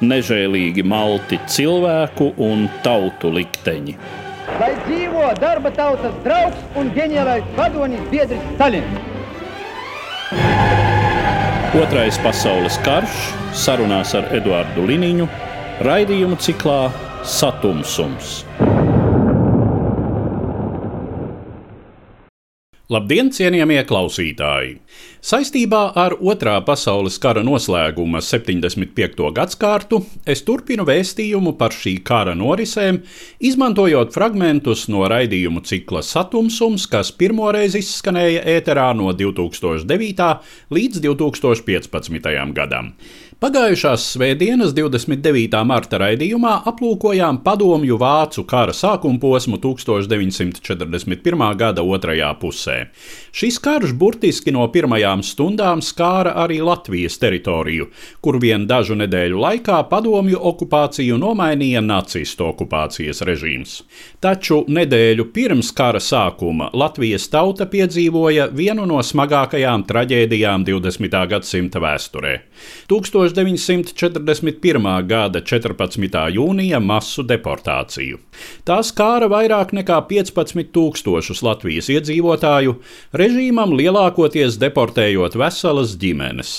nežēlīgi malti cilvēku un tautu likteņi. Lai dzīvo darba tautas draugs un ģeniālais vadonis biedrs Stalins! Otrais pasaules karš sarunās ar Eduardu Liniņu raidījumu ciklā Satumsums. Labdien, cienījamie klausītāji! Saistībā ar Otrā pasaules kara noslēguma 75. gadsimtu es turpinu vēstījumu par šī kara norisēm, izmantojot fragmentus no raidījumu cikla Satumsums, kas pirmoreiz izskanēja ēterā no 2009. līdz 2015. gadam. Pagājušās svētdienas 29. marta raidījumā aplūkojām padomju vācu kara sākuma posmu 1941. gada otrajā pusē. Šis karš burtiski no pirmajām stundām skāra arī Latvijas teritoriju, kur vien dažu nedēļu laikā padomju okupāciju nomainīja nacistu okupācijas režīms. Taču nedēļu pirms kara sākuma Latvijas tauta piedzīvoja vienu no smagākajām traģēdijām 20. gadsimta vēsturē. 1941. gada 14. jūnija masu deportāciju. Tā skāra vairāk nekā 15 tūkstošus Latvijas iedzīvotāju, režīmam lielākoties deportējot veselas ģimenes.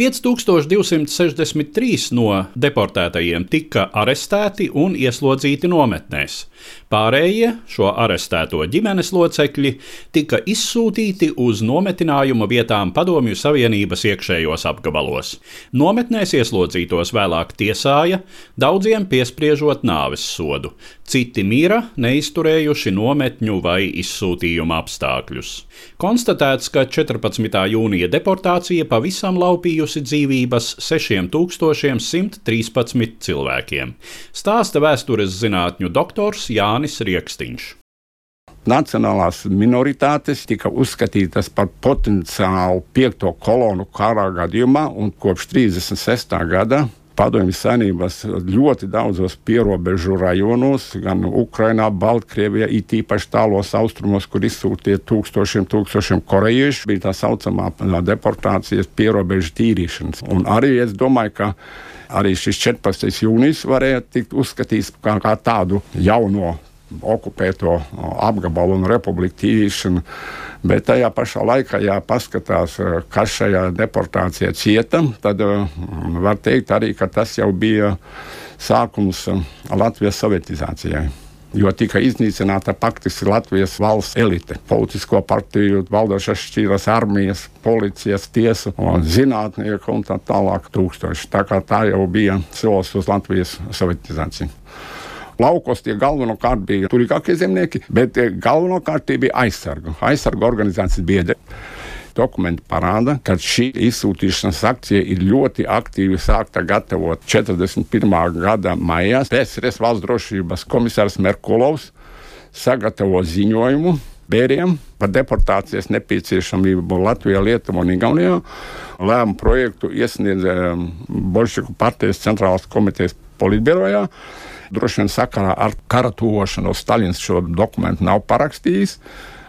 5263 no deportētajiem tika arestēti un ieslodzīti nometnēs. Pārējie šo arestēto ģimenes locekļi tika izsūtīti uz nometinājuma vietām Padomju Savienības iekšējos apgabalos. Nometnēs ieslodzītos vēlāk tiesāja, daudziem piespriežot nāves sodu. Citi mira, neizturējuši nometņu vai izsūtījuma apstākļus. Konstatēts, ka 14. jūnija deportācija pavisam laupījusi izglābusi dzīvības 6113 cilvēkiem, stāsta vēstures zinātņu doktors Jānis Rieksniņš. Nacionālās minoritātes tika uzskatītas par potenciālu piekto kolonu kara gadījumā, un kopš 36. gada Padomju Savienības ļoti daudzos pierobežu rajonos, gan Ukrainā, Baltkrievijā, it īpaši tālos austrumos, kur izsūtīja tūkstošiem, tūkstošiem korejiešu, bija tā saucamā deportācijas pierobežu tīrīšanas. Un arī es domāju, ka arī šis 14. jūnijas varēja tikt uzskatīts kā, kā tādu jauno okupēto apgabalu un republiku tīrīšanu. Bet tajā pašā laikā, ja paskatās, kas šajā deportācijā cieta, tad var teikt arī, ka tas jau bija sākums Latvijas sovietizācijai. Jo tika iznīcināta faktiski Latvijas valsts elite, politisko partiju, valdošās šķīras armijas, policijas, tiesu, zinātnieku un tā tālāk tūkstoši. Tā kā tā jau bija solis uz Latvijas sovietizāciju. Laukos tie galvenokārt bija turīgākie zemnieki, bet eh, galvenokārt tie bija aizsargu, aizsargu organizācijas biedri. Dokumenti parāda, ka šī izsūtīšanas akcija ir ļoti aktīvi sākta gatavot 41. gada maijā. PSRS valsts drošības komisārs Merkulovs sagatavo ziņojumu bērniem par deportācijas nepieciešamību Latvijā, Lietuvā un Igaunijā. Lēmumu projektu iesniedz um, Bolševiku partijas centrālās komitejas politbirojā. Droši vien sakarā ar kara tuvošanos Stalins šo dokumentu nav parakstījis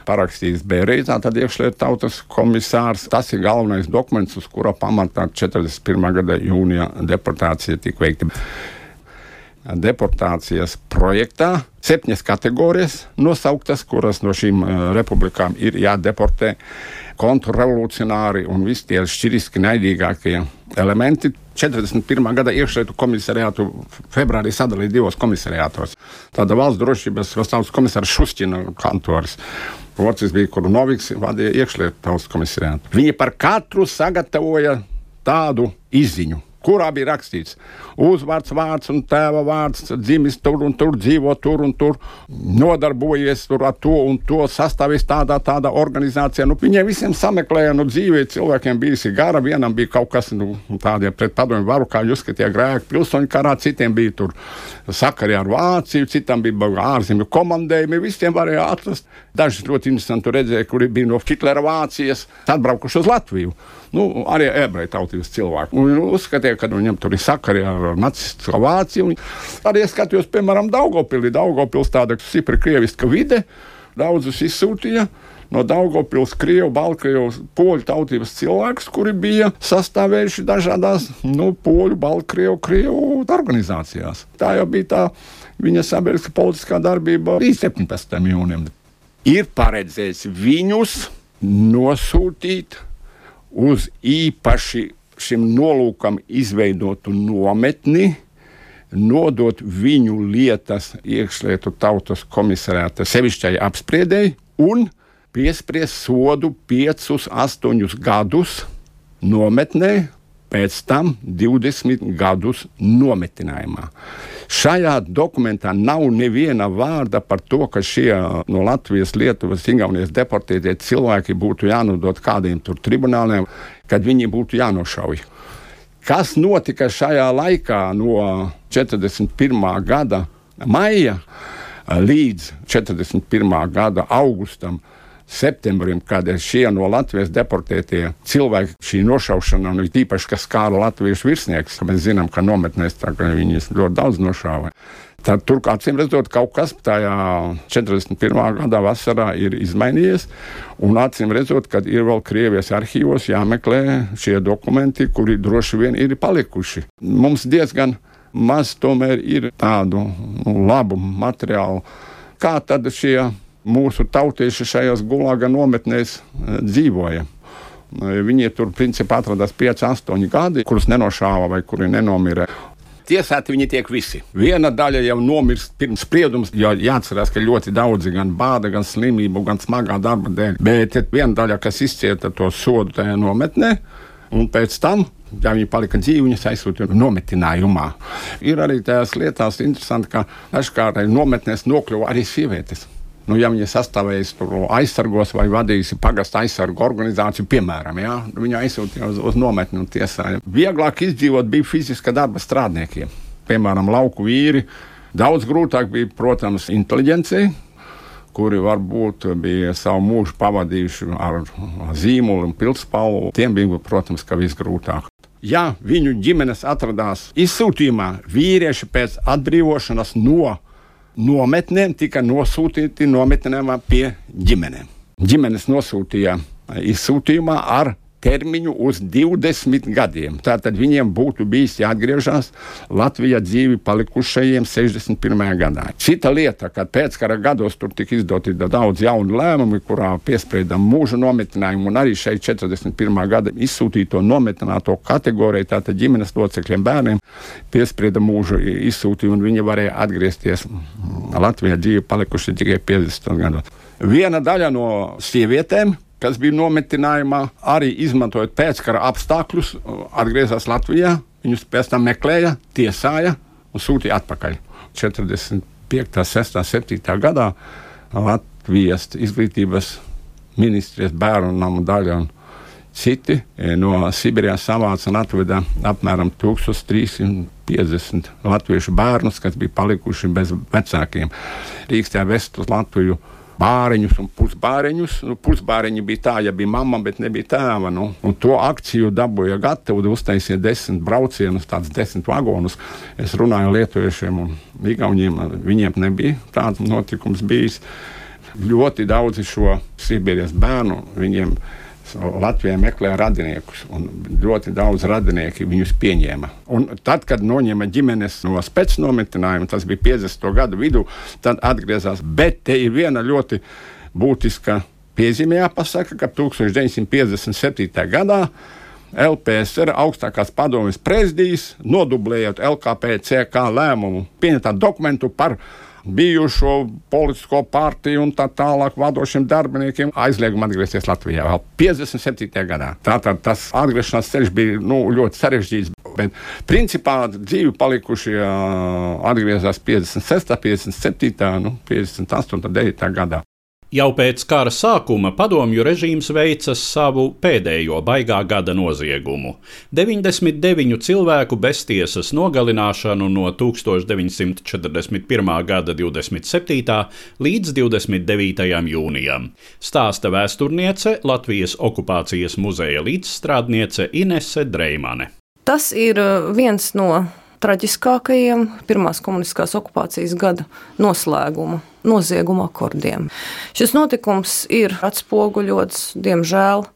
parakstījis Bērīzā, tad iekšlietu tautas komisārs. Tas ir galvenais dokuments, uz kura pamatā 41. gada jūnija deportācija tika veikta. Deportācijas projektā septiņas kategorijas nosauktas, kuras no šīm uh, republikām ir jādeportē kontrrevolucionāri un visi tie šķiriski naidīgākie elementi. 41. gada iekšlietu komisariātu februārī sadalīja divos komisariātos. Tāda valsts drošības valsts komisārs Šustina kantors. Otrs bija Kurnoviks, vadīja iekšlietu valsts komisariātu. Viņi par katru sagatavoja tādu izziņu kurā bija rakstīts uzvārds, vārds un tēva vārds, dzimis tur un tur, dzīvo tur un tur, nodarbojies tur ar to un to, sastāvis tādā, tādā organizācijā. Nu, viņiem visiem sameklēja, nu, dzīvē cilvēkiem bijusi gara, vienam bija kaut kas, nu, tādiem pret padomju varu, kā jūs skatie grēki pilsoņu karā, citiem bija tur sakari ar Vāciju, citam bija ārzemju komandējumi, visiem varēja atrast. Daži ļoti interesanti redzēja, kuri bija no Hitlera Vācijas, atbraukuši uz Latviju nu, arī ebreju tautības cilvēki. Un uzskatīja, ka viņam tur ir sakari ar nacistisko Vāciju. Arī skatījos, piemēram, Daugopilī. Daugopils tāda stipri krieviska vide, daudzus izsūtīja no Daugopils, Krievu, Baltkrievu, poļu tautības cilvēkus, kuri bija sastāvējuši dažādās nu, poļu, Baltkrievu, Krievu organizācijās. Tā jau bija tā viņa sabiedriskā politiskā darbība līdz 17. jūnijam. Ir paredzēts viņus nosūtīt uz īpaši šim nolūkam izveidotu nometni, nodot viņu lietas iekšlietu tautas komisariāta sevišķai apspriedēji un piespriest sodu 5, 8 gadus nometnē, pēc tam 20 gadus nometinājumā. Šajā dokumentā nav neviena vārda par to, ka šie no Latvijas, Lietuvas, Igaunijas deportētie cilvēki būtu jānodod kādiem tur tribunāliem, kad viņi būtu jānošauj. Kas notika šajā laikā no 41. gada maija līdz 41. gada augustam? Septembrim, kad šie no Latvijas deportētie cilvēki, šī nošaušana, un īpaši, kas skāra latviešu virsniekus, ka mēs zinām, ka nometnēs viņus ļoti daudz nošāva. Tad tur, acīm redzot, kaut kas tajā 41. gadā vasarā ir izmainījies. Un acīm redzot, ka ir vēl Krievijas arhīvos jāmeklē šie dokumenti, kuri droši vien ir palikuši. Mums diezgan maz tomēr ir tādu nu, labu materiālu, kā tad šie mūsu tautieši šajās gulāga nometnēs eh, dzīvoja. Eh, viņi tur principā atradās 5, 8 gadi, kurus nenošāva vai kuri nenomira. Tiesāti viņi tiek visi. Viena daļa jau nomirst pirms spriedums, jo jāatcerās, ka ļoti daudzi gan bāda, gan slimību, gan smagā darba dēļ. Bet viena daļa, kas izcieta to sodu tajā nometnē, un pēc tam ja viņi palika dzīvi, viņas aizsūtīja nometinājumā. Ir arī tajās lietās interesanti, ka dažkārt nometnēs nokļuva arī sievietes. Nu, ja viņa sastāvēs aizsargos vai vadīs pagasta aizsargu organizāciju, piemēram, ja, viņa aizsūtīja uz, uz nometni un tiesāja. Vieglāk izdzīvot bija fiziska darba strādniekiem, piemēram, lauku vīri. Daudz grūtāk bija, protams, inteliģencija, kuri varbūt bija savu mūžu pavadījuši ar zīmolu un pilspalvu. Tiem bija, protams, ka visgrūtāk. Ja viņu ģimenes atradās izsūtījumā, vīrieši pēc atbrīvošanas no nometnēm tika nosūtīti nometnēm pie ģimenēm. Ģimenes nosūtīja izsūtījumā ar termiņu uz 20 gadiem. Tātad viņiem būtu bijis jāatgriežas Latvijā dzīvi palikušajiem 61. gadā. Cita lieta, ka pēckara gados tur tika izdoti daudz jaunu lēmumu, kurā piesprieda mūža nometinājumu, un arī šeit 41. gada izsūtīto nometināto kategoriju, tātad ģimenes locekļiem bērniem, piesprieda mūža izsūtījumu, un viņi varēja atgriezties Latvijā dzīvi palikuši tikai 50 gados. Viena daļa no sievietēm kas bija nometinājumā, arī izmantojot pēckara apstākļus, atgriezās Latvijā. Viņus pēc tam meklēja, tiesāja un sūtīja atpakaļ. 45, 6, 7 gadā Latvijas izglītības ministrijas bērnu namu daļa un citi e, no Sibīrijas savāca un atveda apmēram 1350 latviešu bērnus, kas bija palikuši bez vecākiem. Rīkstē vest uz Latviju bāriņus un pusbāriņus. Nu, pusbāriņi bija tā, ja bija mamma, bet nebija tēva. Nu, un to akciju dabūja gatavu, uztaisīja desmit braucienus, tādus desmit vagonus. Es runāju lietuviešiem un igauniem, viņiem nebija tāds notikums bijis. Ļoti daudzi šo Sibīrijas bērnu viņiem Latvijā meklēja radiniekus, un ļoti daudz radinieki viņus pieņēma. Un tad, kad noņēma ģimenes no spēcnometinājuma, tas bija 50. gadu vidū, tad atgriezās. Bet te ir viena ļoti būtiska piezīme jāpasaka, ka 1957. gadā LPSR augstākās padomjas prezidijas nodublējot LKPCK lēmumu, pieņemtā dokumentu par bijušo politisko partiju un tā tālāk vadošiem darbiniekiem aizliegumu atgriezties Latvijā vēl 57. gadā. Tātad tas atgriešanās ceļš bija nu, ļoti sarežģīts. Bet principā dzīvi palikušie atgriezās 56, 57, nu, 58, 9 gadā. Jau pēc kara sākuma padomju režīms veica savu pēdējo baigā gada noziegumu - 99 cilvēku beztiesas nogalināšanu no 1941. gada 27. līdz 29. jūnijam, stāsta vēsturniece Latvijas okupācijas muzeja līdzstrādniece Inese Dreimane. Tas ir uh, viens no traģiskākajiem pirmās komunistiskās okupācijas gada noslēguma nozieguma akordiem. Šis notikums ir atspoguļots, diemžēl,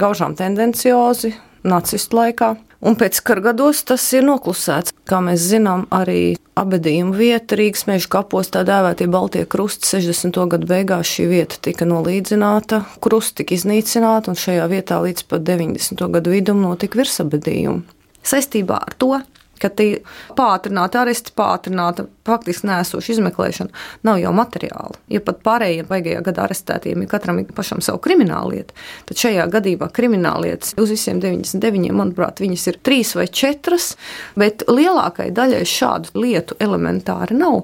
gaužām tendenciozi nacistu laikā. Un pēc kara gados tas ir noklusēts. Kā mēs zinām, arī abadījuma vieta Rīgas meža kapos, tā dēvētie Baltie krusti, 60. gadu beigās šī vieta tika nolīdzināta, krusti tika iznīcināti, un šajā vietā līdz pat 90. gadu vidum notika virsabadījumi. Saistībā ar to ka tie pātrināta aresti, pātrināta faktiski nēsoša izmeklēšana nav jau materiāli. Ja pat pārējiem baigajā gadā arestētiem ir katram pašam savu kriminālu lietu, tad šajā gadījumā krimināla lietas uz visiem 99, manuprāt, viņas ir trīs vai četras, bet lielākai daļai šādu lietu elementāri nav.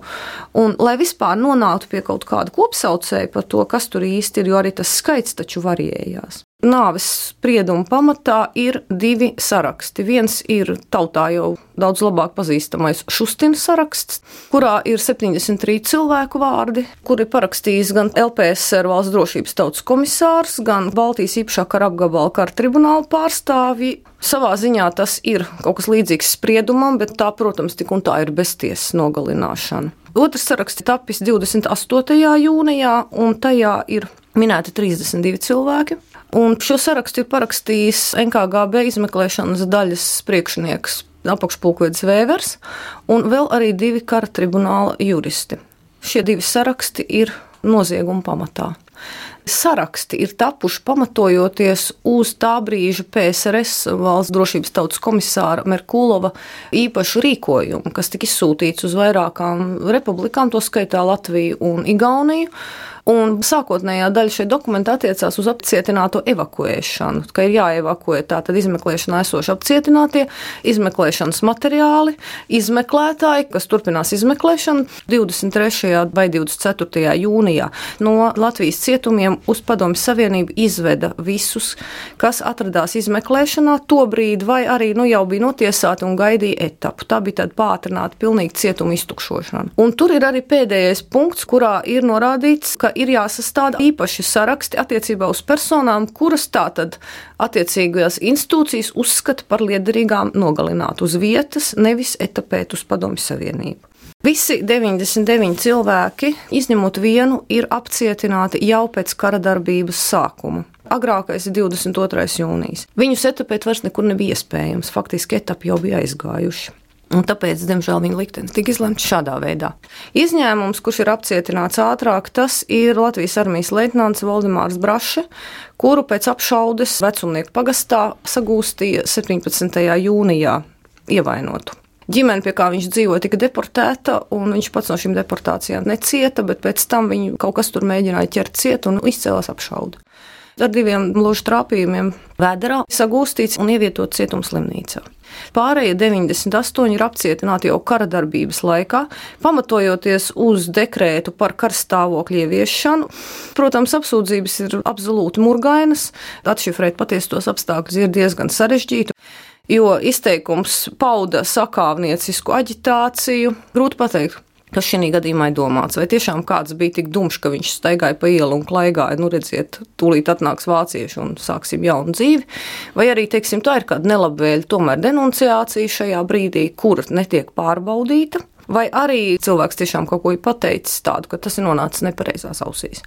Un, lai vispār nonāktu pie kaut kāda kopsaucēja par to, kas tur īsti ir, jo arī tas skaits taču varējās. Nāves sprieduma pamatā ir divi saraksti. Viens ir tautā jau daudz labāk pazīstamais Šustina saraksts, kurā ir 73 cilvēku vārdi, kuri parakstījis gan LPSR valsts drošības tautas komisārs, gan Baltijas īpašā kara apgabala kara tribunāla pārstāvji. Savā ziņā tas ir kaut kas līdzīgs spriedumam, bet tā, protams, tik un tā ir beztiesas nogalināšana. Otrs saraksts tapis 28. jūnijā, un tajā ir minēti 32 cilvēki. Un šo sarakstu ir parakstījis NKGB izmeklēšanas daļas priekšnieks apakšpulkvedis Vēvers un vēl arī divi kara tribunāla juristi. Šie divi saraksti ir nozieguma pamatā. Saraksti ir tapuši pamatojoties uz tā brīža PSRS valsts drošības tautas komisāra Merkulova īpašu rīkojumu, kas tika izsūtīts uz vairākām republikām, to skaitā Latviju un Igauniju Un sākotnējā daļa šai dokumentā attiecās uz apcietināto evakuēšanu, ka ir jāevakuē tātad izmeklēšanā esoši apcietinātie, izmeklēšanas materiāli, izmeklētāji, kas turpinās izmeklēšanu 23. vai 24. jūnijā. No Latvijas cietumiem uz Padomju Savienību izveda visus, kas atradās izmeklēšanā to brīdi, vai arī nu, jau bija notiesāti un gaidīja etapu. Tā bija tāda pātrināta, pilnīga cietuma iztukšošana. Un tur ir arī pēdējais punkts, kurā ir norādīts, ka ir jāsastāda īpaši saraksti attiecībā uz personām, kuras tātad attiecīgajās institūcijas uzskata par liederīgām nogalināt uz vietas, nevis etapēt uz Padomju Savienību. Visi 99 cilvēki, izņemot vienu, ir apcietināti jau pēc kara darbības sākuma. Agrākais ir 22. jūnijas. Viņus etapēt vairs nekur nebija iespējams. Faktiski etapi jau bija aizgājuši. Un tāpēc, diemžēl, viņa liktenis tika izlemts šādā veidā. Izņēmums, kurš ir apcietināts ātrāk, tas ir Latvijas armijas leitnants Valdemārs Braše, kuru pēc apšaudes vecumnieku pagastā sagūstīja 17. jūnijā ievainotu. Ģimene, pie kā viņš dzīvoja, tika deportēta, un viņš pats no šīm deportācijām necieta, bet pēc tam viņu kaut kas tur mēģināja ķert ciet un izcēlās apšaudu ar diviem ložu trāpījumiem vēderā sagūstīts un ievietots cietumslimnīcā. Pārējie 98 ir apcietināti jau kara darbības laikā, pamatojoties uz dekrētu par karstāvokļa ieviešanu. Protams, apsūdzības ir absolūti murgainas, atšifrēt patiestos apstākļus ir diezgan sarežģīti. Jo izteikums pauda sakāvniecisku aģitāciju, grūti pateikt, kas šī gadījumā ir domāts. Vai tiešām kāds bija tik dumšs, ka viņš staigāja pa ielu un klaigāja, nu redziet, tūlīt atnāks vācieši un sāksim jaunu dzīvi, vai arī, teiksim, tā ir kāda nelabvēlīga tomēr denunciācija šajā brīdī, kur netiek pārbaudīta. Vai arī cilvēks tiešām kaut ko ir pateicis tādu, ka tas ir nonācis nepareizās ausīs.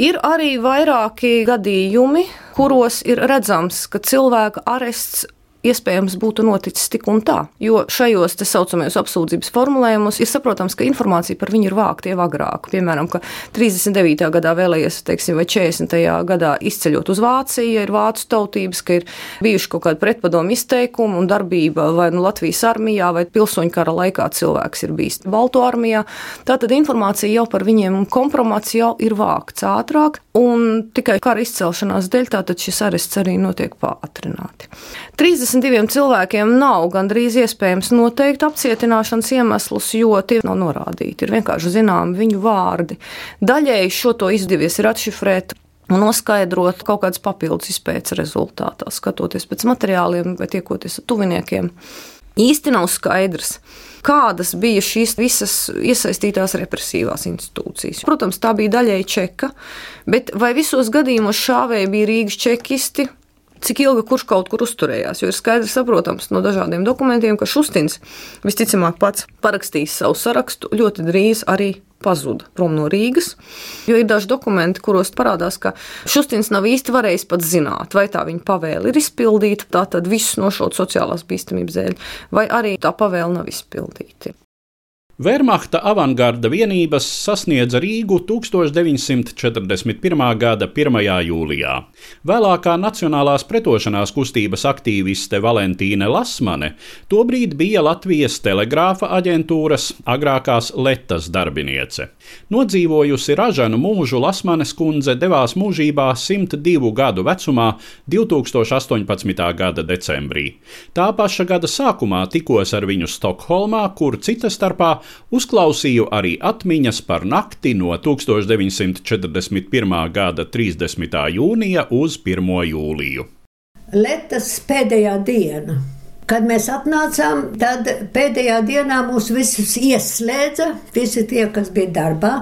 Ir arī vairāki gadījumi, kuros ir redzams, ka cilvēka arests iespējams būtu noticis tik un tā. Jo šajos tā saucamajos apsūdzības formulējumos ir saprotams, ka informācija par viņu ir vākta jau agrāk. Piemēram, ka 39. gadā vēlējies, teiksim, vai 40. gadā izceļot uz Vāciju, ja ir vācu tautības, ka ir bijuši kaut kādi pretpadomu izteikumi un darbība vai nu Latvijas armijā vai pilsoņu kara laikā cilvēks ir bijis Balto armijā. Tātad informācija jau par viņiem un kompromats jau ir vākts ātrāk un tikai kara izcelšanās dēļ tātad šis arests arī notiek pātrināti. 30 52 cilvēkiem nav gandrīz iespējams noteikt apcietināšanas iemeslus, jo tie nav norādīti. Ir vienkārši zināmi viņu vārdi. Daļēji šo to izdevies ir atšifrēt un noskaidrot kaut kādas papildus izpētes rezultātā, skatoties pēc materiāliem vai tiekoties ar tuviniekiem. Īsti nav skaidrs, kādas bija šīs visas iesaistītās represīvās institūcijas. Protams, tā bija daļēji čeka, bet vai visos gadījumos šāvēji bija Rīgas čekisti? Cik ilgi kurš kaut kur uzturējās? Jo ir skaidrs, saprotams no dažādiem dokumentiem, ka Šustins visticamāk pats parakstīs savu sarakstu ļoti drīz arī pazuda prom no Rīgas. Jo ir daži dokumenti, kuros parādās, ka Šustins nav īsti varējis pat zināt, vai tā viņa pavēle ir izpildīta, tātad visus nošaut sociālās bīstamības dēļ, vai arī tā pavēle nav izpildīta. Wehrmachta avangarda vienības sasniedza Rīgu 1941. gada 1. jūlijā. Vēlākā Nacionālās pretošanās kustības aktīviste Valentīne Lasmane tobrīd bija Latvijas telegrāfa aģentūras agrākās Letas darbiniece. Nodzīvojusi ražanu mūžu Lasmanes kundze devās mūžībā 102 gadu vecumā 2018. gada decembrī. Tā paša gada sākumā tikos ar viņu Stokholmā, kur cita starpā uzklausīju arī atmiņas par nakti no 1941. gada 30. jūnija uz 1. jūliju. Letas pēdējā diena. Kad mēs atnācām, tad pēdējā dienā mūs visus ieslēdza. Visi tie, kas bija darbā,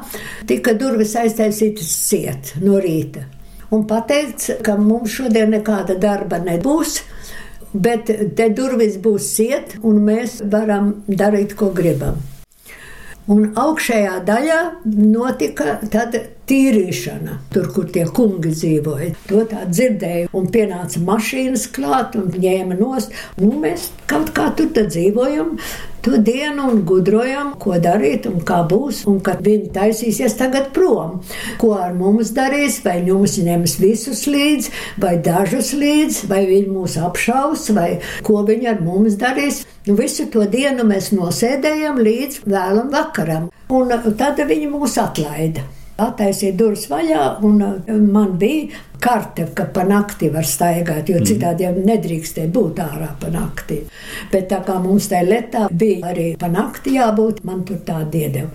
tika durvis aiztaisītas ciet no rīta. Un pateica, ka mums šodien nekāda darba nebūs, bet te durvis būs ciet, un mēs varam darīt, ko gribam. Un augšējā daļā notika tīrīšana, tur, kur tie kungi dzīvoja. To tā dzirdēju, un pienāca mašīnas klāt un ņēma nost. Nu, mēs kaut kā tur dzīvojam. To dienu un gudrojam, ko darīt un kā būs, un kad viņi taisīsies tagad prom. Ko ar mums darīs, vai mums ņems visus līdzi, vai dažus līdzi, vai viņi mūs apšaus, vai ko viņi ar mums darīs. Nu, visu to dienu mēs nosēdējam līdz vēlam vakaram, un tad viņi mūs atlaida attaisīja durvis vaļā, un uh, man bija karte, ka pa nakti var staigāt, jo mhm. citādi jau nedrīkstēja būt ārā pa nakti. Bet tā kā mums tajā lietā bija arī pa nakti jābūt, man tur tā diedeva.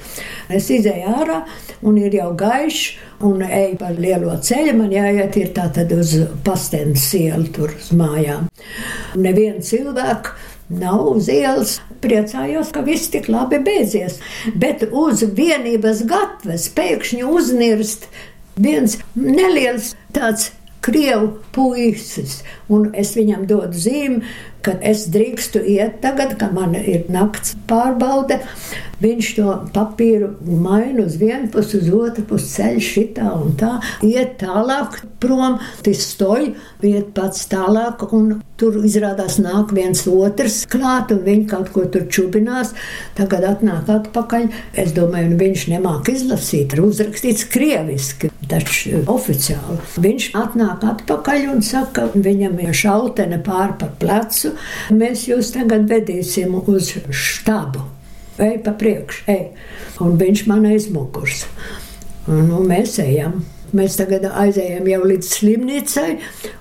Es izēju ārā, un ir jau gaišs, un eju pa lielo ceļu, man jāiet ir tā tad uz pastens ielu tur uz mājām. Nevienu cilvēku nav uz ielas. Priecājos, ka viss tik labi beidzies. Bet uz vienības gatavas pēkšņi uznirst viens neliels tāds krievu puisis, un es viņam dodu zīmi, ka es drīkstu iet tagad, kad man ir nakts pārbaude. Viņš to papīru maina uz vienu pusi, uz otru pusi ceļ šitā un tā. Iet tālāk prom, tas stoj, iet pats tālāk, un tur izrādās nāk viens otrs klāt, un viņi kaut ko tur čubinās. Tagad atnāk atpakaļ. Es domāju, nu viņš nemāk izlasīt, ir uzrakstīts krieviski, taču oficiāli. Viņš atnāk atpakaļ un saka, viņam ir šautene pār pa plecu, mēs jūs tagad vedīsim uz štabu ej pa priekšu, ej. Un viņš man aizmugurs. Nu, mēs ejam. Mēs tagad aizējām jau līdz slimnīcai,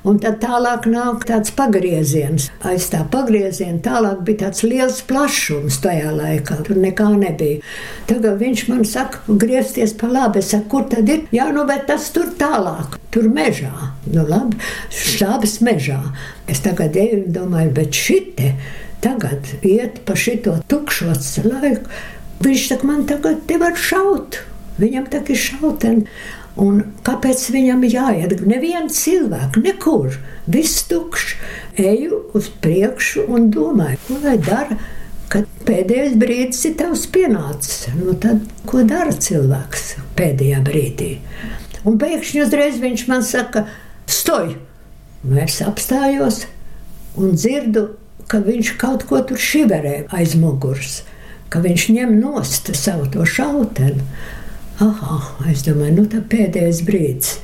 un tad tālāk nāk tāds pagrieziens. Aiz tā pagrieziena tālāk bija tāds liels plašums tajā laikā. Tur nekā nebija. Tagad viņš man saka, griezties pa labi. Es saku, kur tad ir? Jā, nu, bet tas tur tālāk, tur mežā. Nu, labi, štābs mežā. Es tagad eju un domāju, bet šitie tagad iet pa šito tukšo laiku. Viņš saka, man tagad te var šaut. Viņam tā ir šauteni. Un kāpēc viņam jāiet? Neviens cilvēks, nekur, viss tukšs. Eju uz priekšu un domāju, ko lai dara, kad pēdējais brīdis ir tavs pienācis. Nu, tad, ko dara cilvēks pēdējā brīdī? Un pēkšņi uzreiz viņš man saka, stoj! Nu, es apstājos un dzirdu ka viņš kaut ko tur šiverē aiz muguras, ka viņš ņem nost savu to šautenu. Aha, es domāju, nu tā pēdējais brīdis,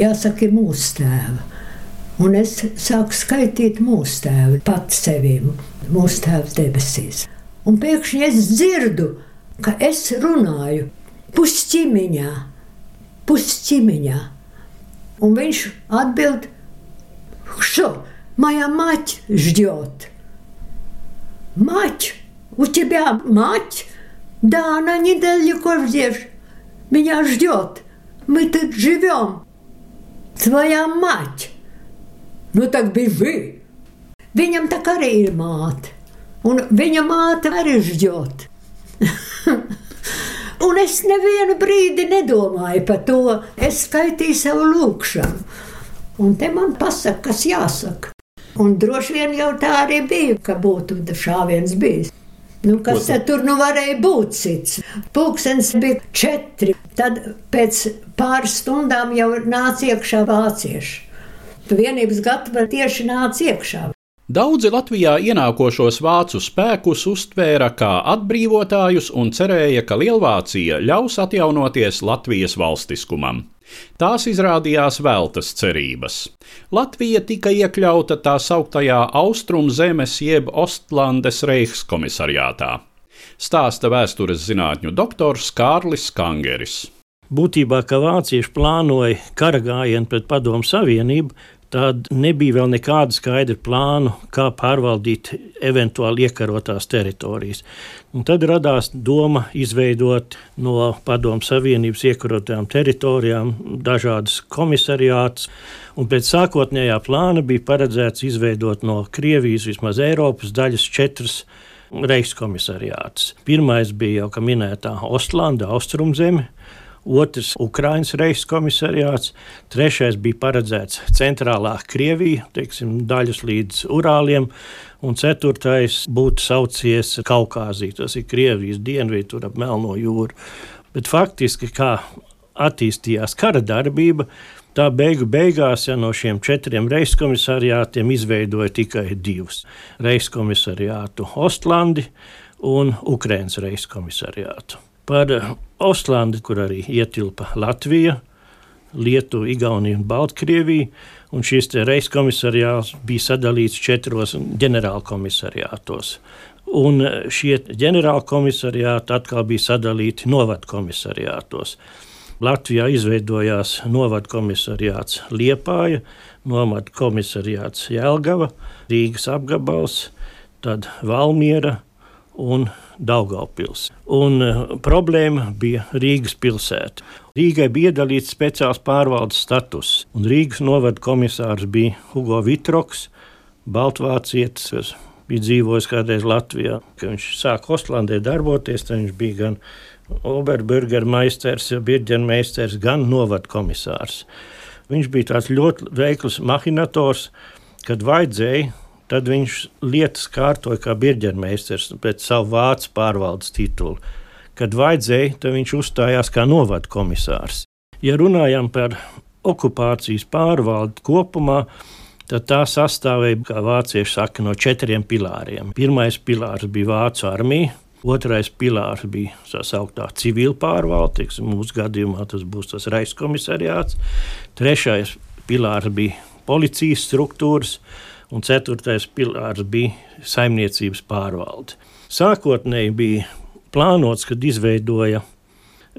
jāsaka, ir mūsu tēva. Un es sāku skaitīt mūsu tēvu, pats sevi, mūsu tēvs debesīs. Un pēkšņi es dzirdu, ka es runāju pusķimiņā, pusķimiņā. Un viņš atbild: Šo, moja maķa žģot! Мать? У тебя мать? Да, она недалеко здесь. Меня ждет. Мы тут живем. Твоя мать. Nu, так бежи. Viņam tā kā arī ir māte. Un viņa māte arī žģot. Un es nevienu brīdi nedomāju par to. Es skaitīju savu lūgšanu. Un te man pasaka, kas jāsaka. Un droši vien jau tā arī bija, ka būtu šāviens bijis. Nu, kas tad tur nu varēja būt cits? Pūkstens bija četri. Tad pēc pāris stundām jau nāca iekšā vācieši. Vienības gatava tieši nāca iekšā. Daudzi Latvijā ienākošos vācu spēkus uztvēra kā atbrīvotājus un cerēja, ka Lielvācija ļaus atjaunoties Latvijas valstiskumam. Tās izrādījās veltas cerības. Latvija tika iekļauta tā sauktajā Austrumzemes jeb Ostlandes Reichskomisariātā. Stāsta vēstures zinātņu doktors Kārlis Kangeris. Būtībā, ka vācieši plānoja kara gājienu pret Padomu Savienību, tad nebija vēl nekāda skaidra plāna, kā pārvaldīt eventuāli iekarotās teritorijas. Un tad radās doma izveidot no Padomu Savienības iekarotajām teritorijām dažādas komisariātus. Un pēc sākotnējā plāna bija paredzēts izveidot no Krievijas, vismaz Eiropas daļas, četras reichskomisariātus. Pirmais bija jau minētā Ostlanda, Austrumzeme, otrs Ukraiņas reizes komisariāts, trešais bija paredzēts centrālā Krievija, teiksim, daļas līdz Urāliem, un ceturtais būtu saucies Kaukāzija, tas ir Krievijas dienvidu, tur ap Melno jūru. Bet faktiski, kā attīstījās kara darbība, Tā beigu beigās ja no šiem četriem reiskomisariātiem izveidoja tikai divus - reiskomisariātu Ostlandi un Ukraiņas reiskomisariātu par Ostlandi, kur arī ietilpa Latvija, Lietuva, Igaunija un Baltkrievija. Un šis reiskomisariāts bija sadalīts četros ģenerālkomisariātos. Un šie ģenerālkomisariāti atkal bija sadalīti novadkomisariātos. Latvijā izveidojās novadkomisariāts Liepāja, novadkomisariāts Jelgava, Rīgas apgabals, tad Valmiera un Daugaupils. Un uh, problēma bija Rīgas pilsēta. Rīgai bija iedalīts speciāls pārvaldes status, un Rīgas novada komisārs bija Hugo Vitroks, Baltvācietis, kas bija dzīvojis kādreiz Latvijā. Kad viņš sāka Ostlandē darboties, tad viņš bija gan Oberburgermeisters, Birģenmeisters, gan novada komisārs. Viņš bija tāds ļoti veikls mahinators, kad vajadzēja Tad viņš lietas kārtoja kā birģermeistars pēc savu vācu pārvaldes titulu. Kad vajadzēja, tad viņš uzstājās kā novada komisārs. Ja runājam par okupācijas pārvaldi kopumā, tad tā sastāvēja, kā vācieši saka, no četriem pilāriem. Pirmais pilārs bija Vācu armija, otrais pilārs bija tā sauktā civila pārvalde, mūsu gadījumā tas būs tas reiskomisariāts, trešais pilārs bija policijas struktūras, un ceturtais pilārs bija saimniecības pārvalde. Sākotnēji bija plānots, kad izveidoja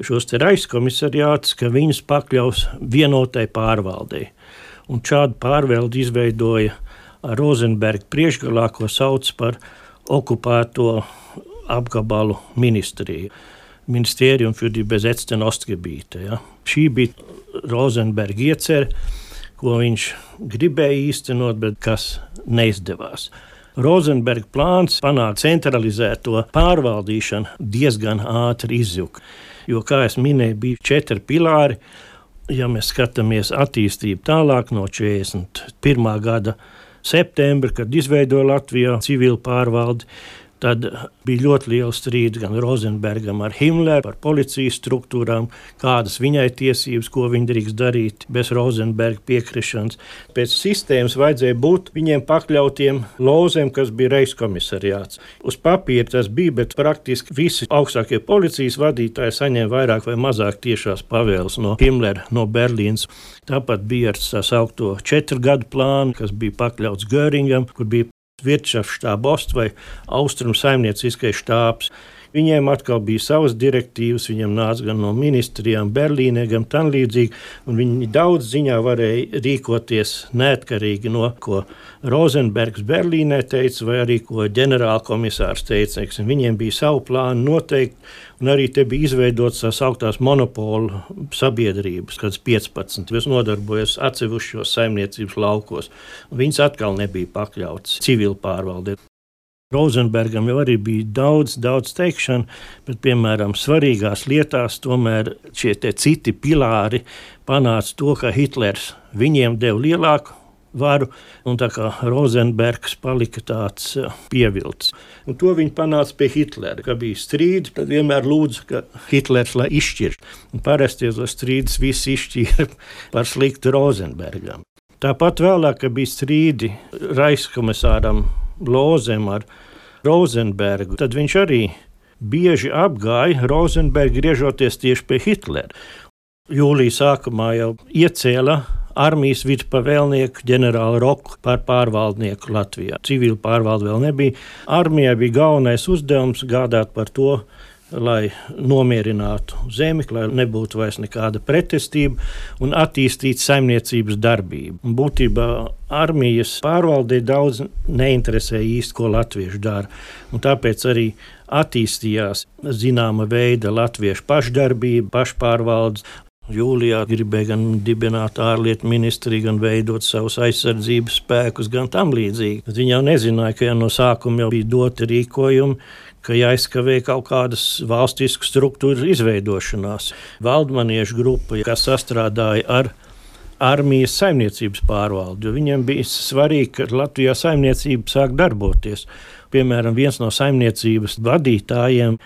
šos raizkomisariātus, ka viņus pakļaus vienotai pārvaldei. Un šādu pārvaldi izveidoja Rozenberga priekšgalā, ko sauc par okupēto apgabalu ministriju. Ministerium für die besetzten Ostgebiete. Ja. Šī bija Rozenberga iecerē ko viņš gribēja īstenot, bet kas neizdevās. Rozenberga plāns panākt centralizēto pārvaldīšanu diezgan ātri izjuka. Jo, kā jau minēju, bija četri pilāri. Ja mēs skatāmies attīstību tālāk no 41. gada septembra, kad izveidoja Latvijā civilu pārvaldi, Tad bija ļoti liela strīda gan Rozenbergam ar Himleru par policijas struktūrām, kādas viņai tiesības, ko viņa drīkst darīt bez Rozenberga piekrišanas. Pēc sistēmas vajadzēja būt viņiem pakļautiem lozēm, kas bija reiskomisariāts. Uz papīra tas bija, bet praktiski visi augstākie policijas vadītāji saņēma vairāk vai mazāk tiešās pavēles no Himlera, no Berlīnas. Tāpat bija ar tā saucamo četru gadu plānu, kas bija pakļauts Göringam, kur bija Virtšafštāba Ost vai Austrum saimnieciskais štābs, Viņiem atkal bija savas direktīvas, viņiem nāca gan no ministrijām, Berlīnē, gan tam līdzīgi, viņi daudz ziņā varēja rīkoties neatkarīgi no ko Rozenbergs Berlīnē teica, vai arī ko ģenerālkomisārs teica. Viņiem bija savu plānu noteikti, un arī te bija izveidotas tās augtās monopolu sabiedrības, kādas 15, kas nodarbojas atsevišķos saimniecības laukos. Viņas atkal nebija pakļautas civilu pārvaldē. Rozenbergam jau arī bija daudz, daudz teikšanu, bet, piemēram, svarīgās lietās tomēr šie citi pilāri panāca to, ka Hitlers viņiem deva lielāku varu, un tā kā Rozenbergs palika tāds uh, pievilcis. Un to viņi panāca pie Hitlera. Kad bija strīdi, tad vienmēr lūdza, ka Hitlers lai izšķir. Parasti tos strīdus visi izšķīra par sliktu Rozenbergam. Tāpat vēlāk, bija strīdi Raiskomisāram Lozem ar Rozenbergu, tad viņš arī bieži apgāja Rozenbergu, griežoties tieši pie Hitlera. Jūlijā sākumā jau iecēla armijas virspavēlnieku ģenerāli Roku par pārvaldnieku Latvijā. Civila pārvalde vēl nebija. Armijai bija galvenais uzdevums gādāt par to, lai nomierinātu zemi, lai nebūtu vairs nekāda pretestība un attīstītu saimniecības darbību. Un būtībā armijas pārvaldē daudz neinteresēja īsti, ko latvieši dara. Un tāpēc arī attīstījās zināma veida latviešu pašdarbība, pašpārvaldes, Jūlijā gribēja gan dibināt ārlietu ministriju, gan veidot savus aizsardzības spēkus, gan tam līdzīgi. Bet viņi jau nezināja, ka jau no sākuma jau bija doti rīkojumi, ka jāizskavē kaut kādas valstisku struktūru izveidošanās. Valdmaniešu grupa, kas sastrādāja ar armijas saimniecības pārvaldi, viņiem bija svarīgi, ka Latvijā saimniecība sāk darboties. Piemēram, viens no saimniecības vadītājiem,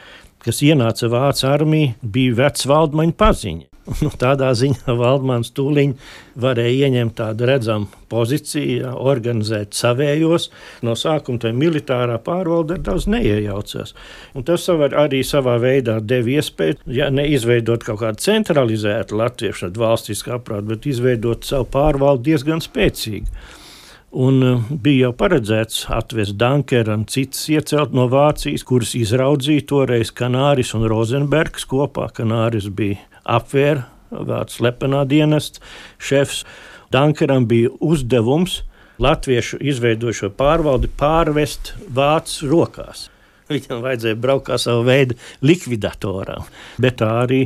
kas ienāca Vācijas armijā, bija vecs valdmaņa paziņa. Nu, tādā ziņā Valdmans tūlīt varēja ieņemt tādu redzamu pozīciju, organizēt savējos. No sākuma tā militārā pārvalde daudz neiejaucās. Un tas arī savā veidā deva iespēju, ja neizveidot kaut kādu centralizētu latviešu valstisku aprātu, bet izveidot savu pārvaldi diezgan spēcīgu. Un uh, bija jau paredzēts atvest Dunkeru un citas iecelt no Vācijas, kuras izraudzīja toreiz Kanāris un Rozenbergs kopā. Kanāris bija apvēra vārds slepenā dienesta šefs. Dankeram bija uzdevums latviešu izveidošo pārvaldi pārvest vācu rokās. Viņam vajadzēja braukt kā savu veidu likvidatoram, bet tā arī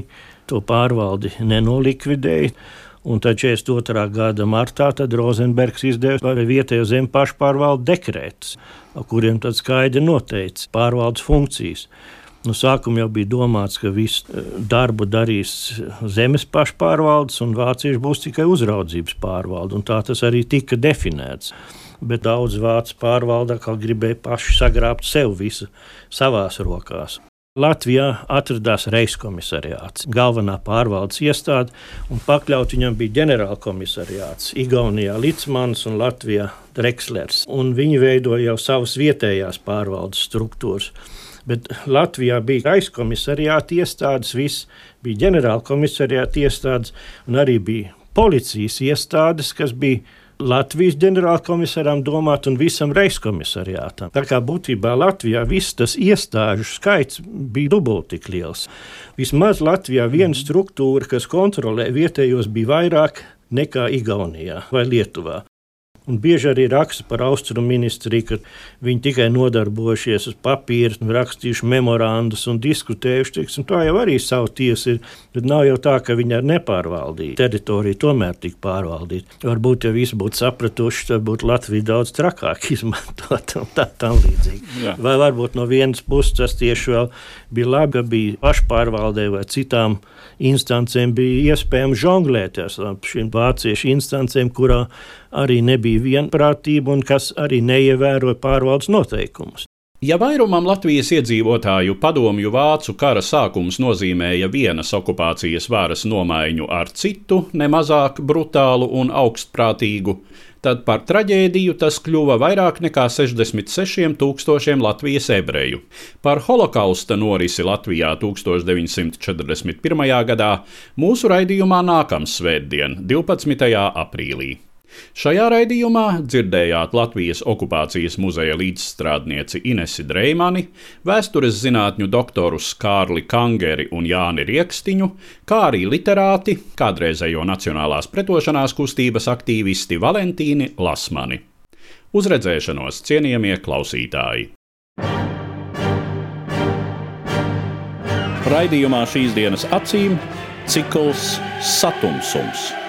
to pārvaldi nenolikvidēja. Un tad 42. gada martā Rozenbergs izdeva arī vietējo zemu pašpārvaldu dekrētus, kuriem tad skaidri noteica pārvaldes funkcijas. No sākuma jau bija domāts, ka visu eh, darbu darīs zemes pašpārvaldes, un vācieši būs tikai uzraudzības pārvalde. Tā tas arī tika definēts. Bet daudz vācu pārvalde gribēja paši sagrābt sev visu savās rokās. Latvijā atradās reiskomisariāts, galvenā pārvaldes iestāde, un pakļaut viņam bija ģenerālkomisariāts. Igaunijā Lītsmans un Latvijā Drexlers. Un viņi veidoja jau savas vietējās pārvaldes struktūras bet Latvijā bija aizkomisariāta iestādes, viss bija ģenerālkomisariāta iestādes un arī bija policijas iestādes, kas bija Latvijas ģenerālkomisaram domāt un visam reiskomisariātam. Tā kā būtībā Latvijā viss tas iestāžu skaits bija dubulti tik liels. Vismaz Latvijā viena struktūra, kas kontrolē vietējos, bija vairāk nekā Igaunijā vai Lietuvā. Un bieži arī raksta par austrumu ministriju, ka viņi tikai nodarbojušies ar papīru, rakstījuši memorandus un diskutējuši. Tiksim, tā jau arī savu tiesu ir. Bet nav jau tā, ka viņi ar nepārvaldītu teritoriju tomēr tika pārvaldīta. Varbūt, ja visi būtu sapratuši, tad būtu Latvija daudz trakāk izmantot un tā tam līdzīgi. Jā. Vai varbūt no vienas puses tas tieši vēl bija labi, ka bija pašpārvaldē vai citām instancēm bija iespējams žonglēt ar šīm vāciešu instancēm, kurā arī nebija vienprātība un kas arī neievēroja pārvaldes noteikumus. Ja vairumam Latvijas iedzīvotāju padomju vācu kara sākums nozīmēja vienas okupācijas varas nomaiņu ar citu, nemazāk brutālu un augstprātīgu, tad par traģēdiju tas kļuva vairāk nekā 66 tūkstošiem Latvijas ebreju. Par holokausta norisi Latvijā 1941. gadā mūsu raidījumā nākamā svētdien, 12. aprīlī. Šajā raidījumā dzirdējāt Latvijas okupācijas muzeja līdzstrādnieci Inesi Dreimani, vēstures zinātņu doktorus Kārli Kangeri un Jāni Riekstiņu, kā arī literāti, kādreizējo Nacionālās pretošanās kustības aktīvisti Valentīni Lasmani. Uz redzēšanos, cienījamie klausītāji! Raidījumā šīs dienas acīm cikls Satumsums -